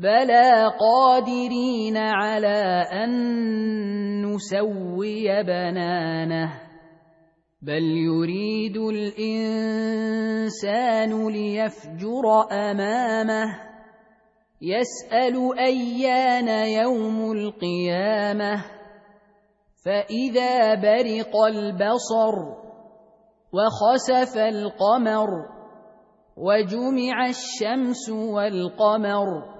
بلى قادرين على ان نسوي بنانه بل يريد الانسان ليفجر امامه يسال ايان يوم القيامه فاذا برق البصر وخسف القمر وجمع الشمس والقمر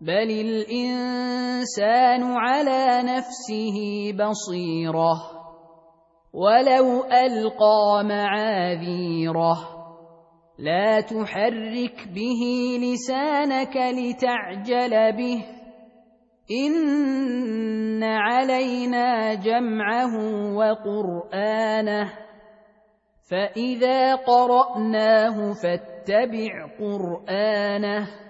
بل الانسان على نفسه بصيره ولو القى معاذيره لا تحرك به لسانك لتعجل به ان علينا جمعه وقرانه فاذا قراناه فاتبع قرانه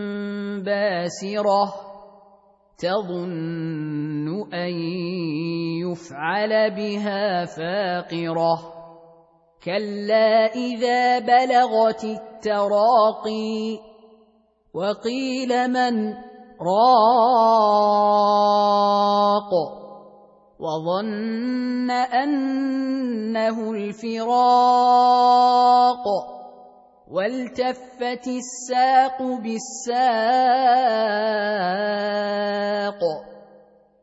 باسرة تظن أن يفعل بها فاقرة كلا إذا بلغت التراقي وقيل من راق وظن أنه الفراق والتفت الساق بالساق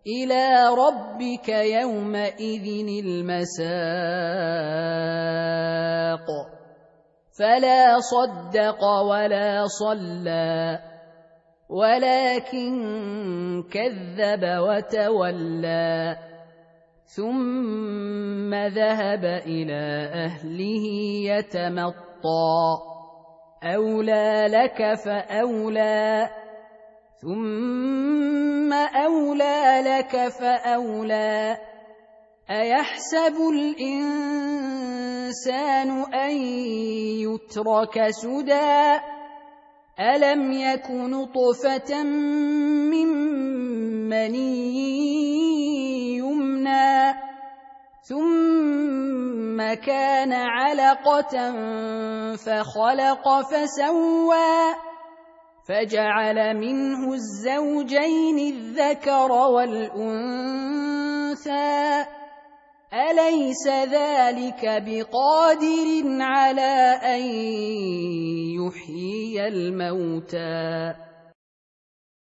إلى ربك يومئذ المساق. فلا صدق ولا صلى ولكن كذب وتولى. ثم ذهب إلى أهله يتمطى. اولى لك فاولى ثم اولى لك فاولى ايحسب الانسان ان يترك سدى الم يك نطفه من مني يمنى ثم كان علقة فخلق فسوى فجعل منه الزوجين الذكر والأنثى. أليس ذلك بقادر على أن يحيي الموتى؟